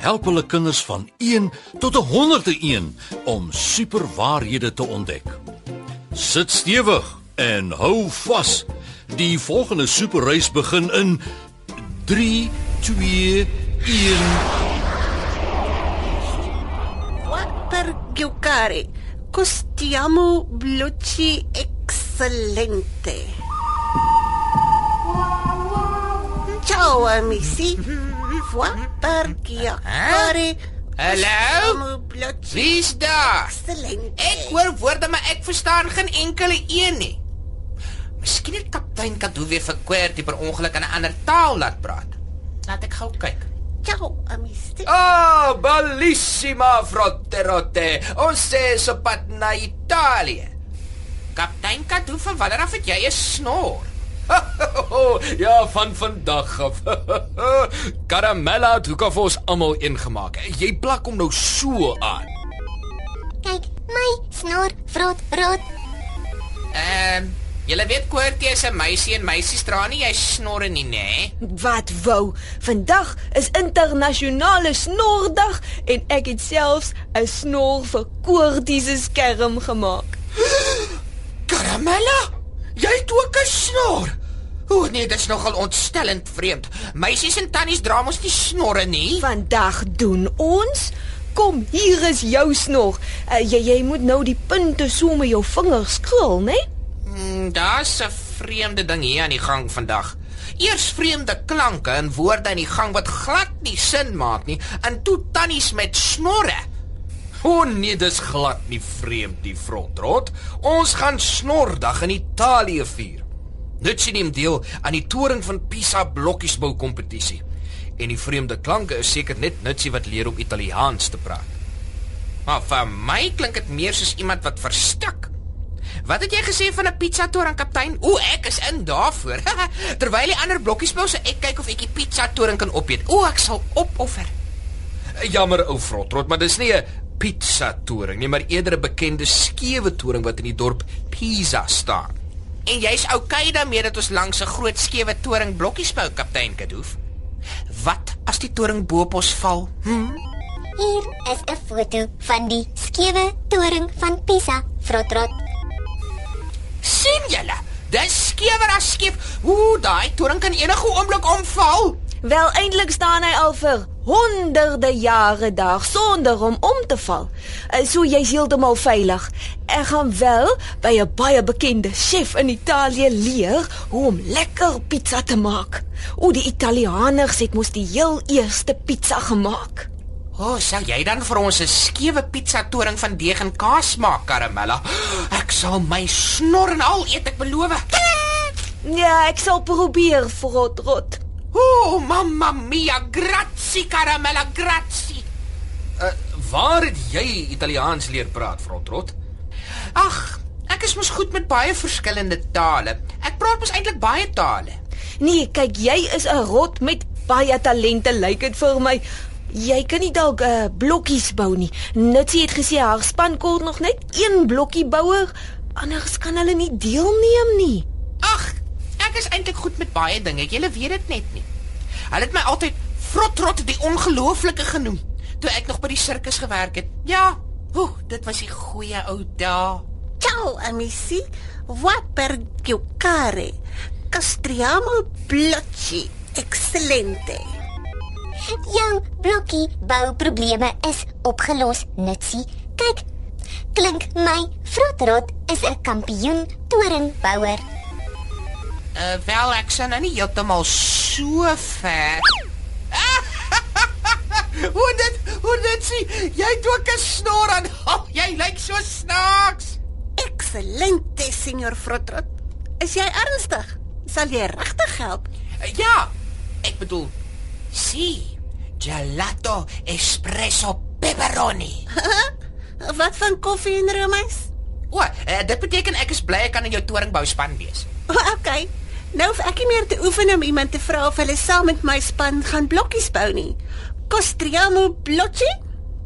help hulle kinders van 1 tot 101 om superwaarhede te ontdek. Sit stewig en hou vas. Die volgende superreis begin in 3 2 1 Water Gyukari. Costiamo Blucci Excelente. Ciao amici. Water Gyukari. Hallo? Wie's daar? Excelente. Ek hoor woorde maar ek verstaan geen enkele een nie. Miskien het kaptein Kadu weer verkweerd die per ongeluk in 'n ander taal laat praat. Laat ek gou kyk. Ciao. Ah, oh, bellissima frotterotte. Ons is op pad na Italië. Kaptein Kadu, van wanneer af het jy 'n snor? ja, van vandag af. Karamella het hoek af ons almal ingemaak. Jy plak hom nou so aan. Kyk, my snor vrot rot. Ehm, um, julle weet Koortie is 'n meisie en meisies dra nie jy snorre nie, nê? Wat wou? Vandag is internasionale snordag en ek het selfs 'n snor vir Koortie se skerm gemaak. Karamella? Jy het ook 'n snor. O nee, dit is nogal ontstellend vreemd. Meisies en tannies dra mos nie snorre nie. Vandag doen ons Kom, hier is jou snor. Uh, jy jy moet nou die punte so met jou vingers krul, né? Hmm, Daar's 'n vreemde ding hier aan die gang vandag. Eers vreemde klanke en woorde in die gang wat glad nie sin maak nie, en toe tannies met snorre. O nee, dis glad nie vreemd die frontrot. Ons gaan snordag in Italië vier. Dit sien neem deel aan die toring van Pisa blokkiesbou kompetisie. En die vreemde klanke is seker net Nitsie wat leer om Italiaans te praat. Maar vir my klink dit meer soos iemand wat verstik. Wat het jy gesê van 'n pizza toring kaptein? O, ek is in daarvoor. Terwyl die ander blokkies bou, so ek kyk of ek die pizza toring kan opeet. O, ek sal opoffer. Jammer ou frontrot, maar dis nie 'n pizza toring nie, maar eerder 'n bekende skewe toring wat in die dorp Pisa staan. En jy's okay daarmee dat ons langs 'n groot skewe toring blokkies bou, kaptein Kadoof? Wat as die toring bo op ons val? Hm? Hier is 'n foto van die skewe toring van Pisa, vrot rot. sien julle? Dis skewer as skief. Ooh, daai toring kan enige oomblik omval. Wel eintlik staan hy al vir honderde jare daar sonder om om te val. Uh, So jy's heeltemal veilig. Ek gaan wel by 'n baie bekende chef in Italië leer hoe om lekker pizza te maak. O, die Italianers het mos die heel eerste pizza gemaak. O, oh, sal jy dan vir ons 'n skewe pizza toring van deeg en kaas maak, Karamella? Ek sal my snor en al eet, ek beloof. Ja, ek sal probeer, vrot rot. O, oh, mamma mia, grazie Karamella, grazie. Uh, waar het jy Italiaans leer praat, frontrot? Ag, ek is mos goed met baie verskillende tale. Ek praat mos eintlik baie tale. Nee, kyk, jy is 'n rot met baie talente, lyk dit vir my. Jy kan nie dalk uh, blokkies bou nie. Nitsie het gesê haar span kort nog net een blokkie bouer, anders kan hulle nie deelneem nie. Ag, ek is eintlik goed met baie dinge. Julle weet dit net nie. Hulle het my altyd Frotrot die ongelooflike genoem toe ek nog by die sirkus gewerk het. Ja, oeh, dit was die goeie ou dae. Ciao amici. Water Gyukari. Castriamo Blucci Excelente. Jou blokkie bou probleme is opgelos, Nitsie. Kyk, klink my vrot rot is 'n kampioen toringbouer. Uh wel ek sien nou nie heeltemal so ver. hoe dit hoe dit sien. Jy het ook 'n snor aan. Oh, jy lyk so snaaks. Excelente, Signor Frotrot. Is jy ernstig? Sal jy regtig help? Uh, ja, ek bedoel si gelato espresso pepperoni. Wat van koffie en roomys? O, uh, dit beteken ek is bly ek kan in jou toringbou span wees. O, okay. Nou hoef ek nie meer te oefen om iemand te vra of hulle saam met my span gaan blokkies bou nie. Costriamo blocchi?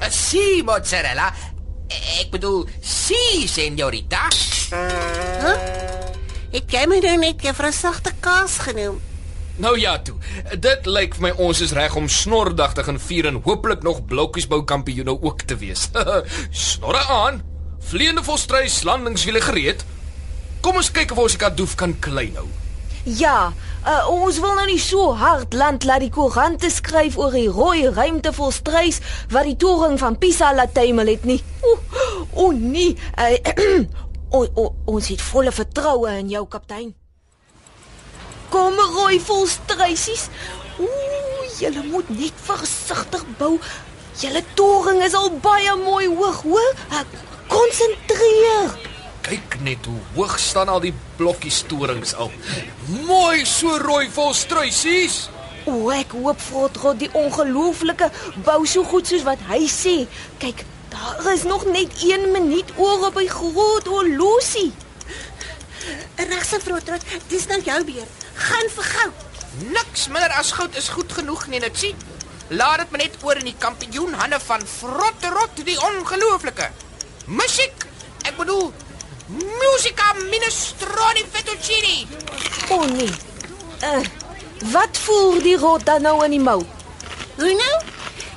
Uh, si mozzarella. Ek bedoel, si señorita. Huh? Ek jy my nou net juffrou sagte kaas genoem. Nou ja toe. Dit lyk vir my ons is reg om snordag te gaan vier en hopelik nog blokkiesbou kampioene ook te wees. Snorre aan. Vleiende volstrys landingswiele gereed. Kom ons kyk of ons die kadoef kan klei nou. Ja, uh, ons wil nou nie so hard land laat die koerante skryf oor die rooi ruimte vol strys wat die toring van Pisa laat tuimel het nie. O, o nee. Uh, o, o, ons het volle vertroue in jou kaptein. Kom rooi vol strysies. Ooh, julle moet net versigtig bou. Julle toring is al baie mooi hoog, hoor? Uh, Konsentreer. Kyk net hoe hoog staan al die blokkies torings al. Mooi so rooi vol struisies. O, ek hoop Frotrot die ongelooflike bou so goed soos wat hy sê. Kyk, daar is nog net 1 minuut oor op die groot horlosie. Regse vrotrot, dis nou jou beurt. Gaan vir goud. Niks minder as goud is goed genoeg nie, net sien. Laat dit maar net oor in die kampioen hande van Frotrot die ongelooflike. Musiek. Ek bedoel Musica minestrone fettuccine. O nee. Uh, wat voel die rot dan nou in die mou? Hoe nou?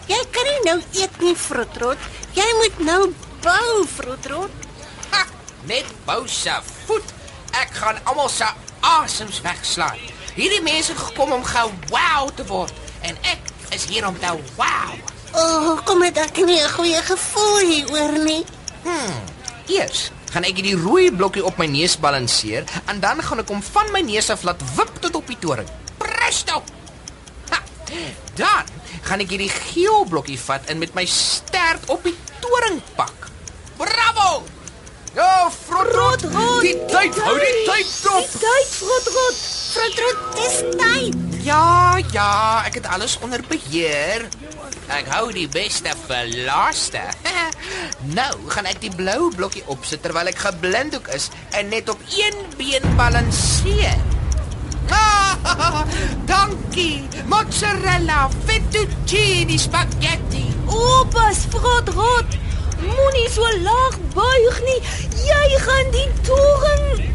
Jy kan nie nou eet nie, vrotrot. Jy moet nou bou, vrotrot. Ha, net bou se voet. Ek gaan almal se asems wegslaan. Hierdie mense het gekom om gou wow te word en ek is hier om te wow. O, oh, kom dit ek nie 'n goeie gevoel hieroor nie. Hmm. Eers gaan ek hierdie rooi blokkie op my neus balanseer en dan gaan ek hom van my neus af laat wip tot op die toring. Presto. Ha, dan gaan ek hierdie geel blokkie vat en met my stert op die toring pak. Bravo! Ja, Frotrot, Frotrot, die tyd hou die tyd dop. Tyd, Frotrot. Vrotrot, dis tyd. Ja, ja, ek het alles onder beheer. Ek hou die beste vir laaste. nou gaan ek die blou blokkie opsit terwyl ek geblinddoek is en net op een been balanseer. Dankie. Mozzarella, fettuccine, spaghetti. Opas, Frotrot. Moenie so laag buig nie. Jy gaan die toring.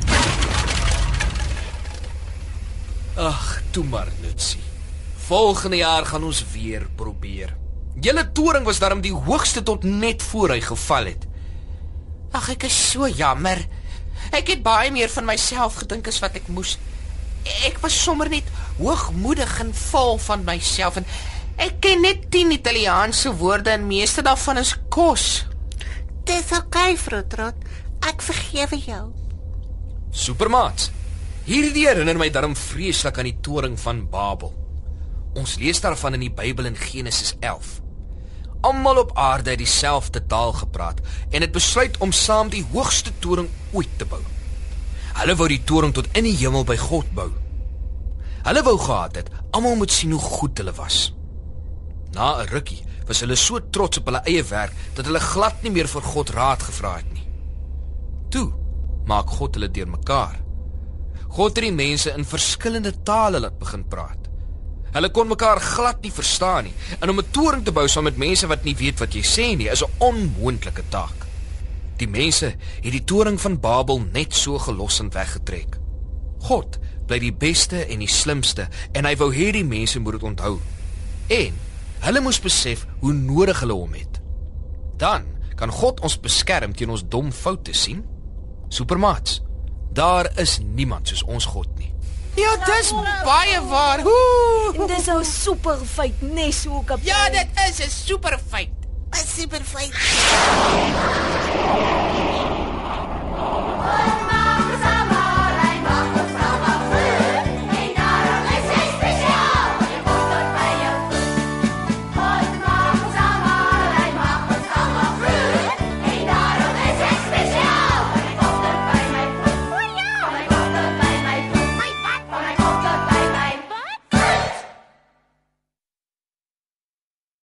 Ag, toe maar nutsie. Volgende jaar gaan ons weer probeer. Julle toring was daarom die hoogste tot net voor hy geval het. Ag, ek is so jammer. Ek het baie meer van myself gedink as wat ek moes. Ek was sommer net hoogmoedig en vol van myself en ek ken net 10 Italiaanse woorde en meeste daarvan is kos. Dis okay, vrotrot. Ek vergewe jou. Supermaats. Hierdie herinner my daarom vreeslik aan die toring van Babel. Ons lees daarvan in die Bybel in Genesis 11. Almal op aarde het dieselfde taal gepraat en het besluit om saam die hoogste toring ooit te bou. Hulle wou die toring tot in die hemel by God bou. Hulle wou gehad het almal moet sien hoe goed hulle was. Na 'n rukkie was hulle so trots op hulle eie werk dat hulle glad nie meer vir God raad gevra het nie. Toe maak God hulle deurmekaar. God het die mense in verskillende tale laat begin praat. Hulle kon mekaar glad nie verstaan nie. En om 'n toring te bou saam met mense wat nie weet wat jy sê nie, is 'n onmoontlike taak. Die mense het die toring van Babel net so gelos en weggetrek. God bly die beste en die slimste en hy wou hê die mense moet dit onthou. En hulle moes besef hoe nodig hulle hom het. Dan kan God ons beskerm teen ons dom foute sien. Supermats. Daar is niemand soos ons God nie. Ja, dis baie waar. Ooh. En dis 'n super feit, nes so kaptein. Ja, dit is 'n super feit. 'n Super feit.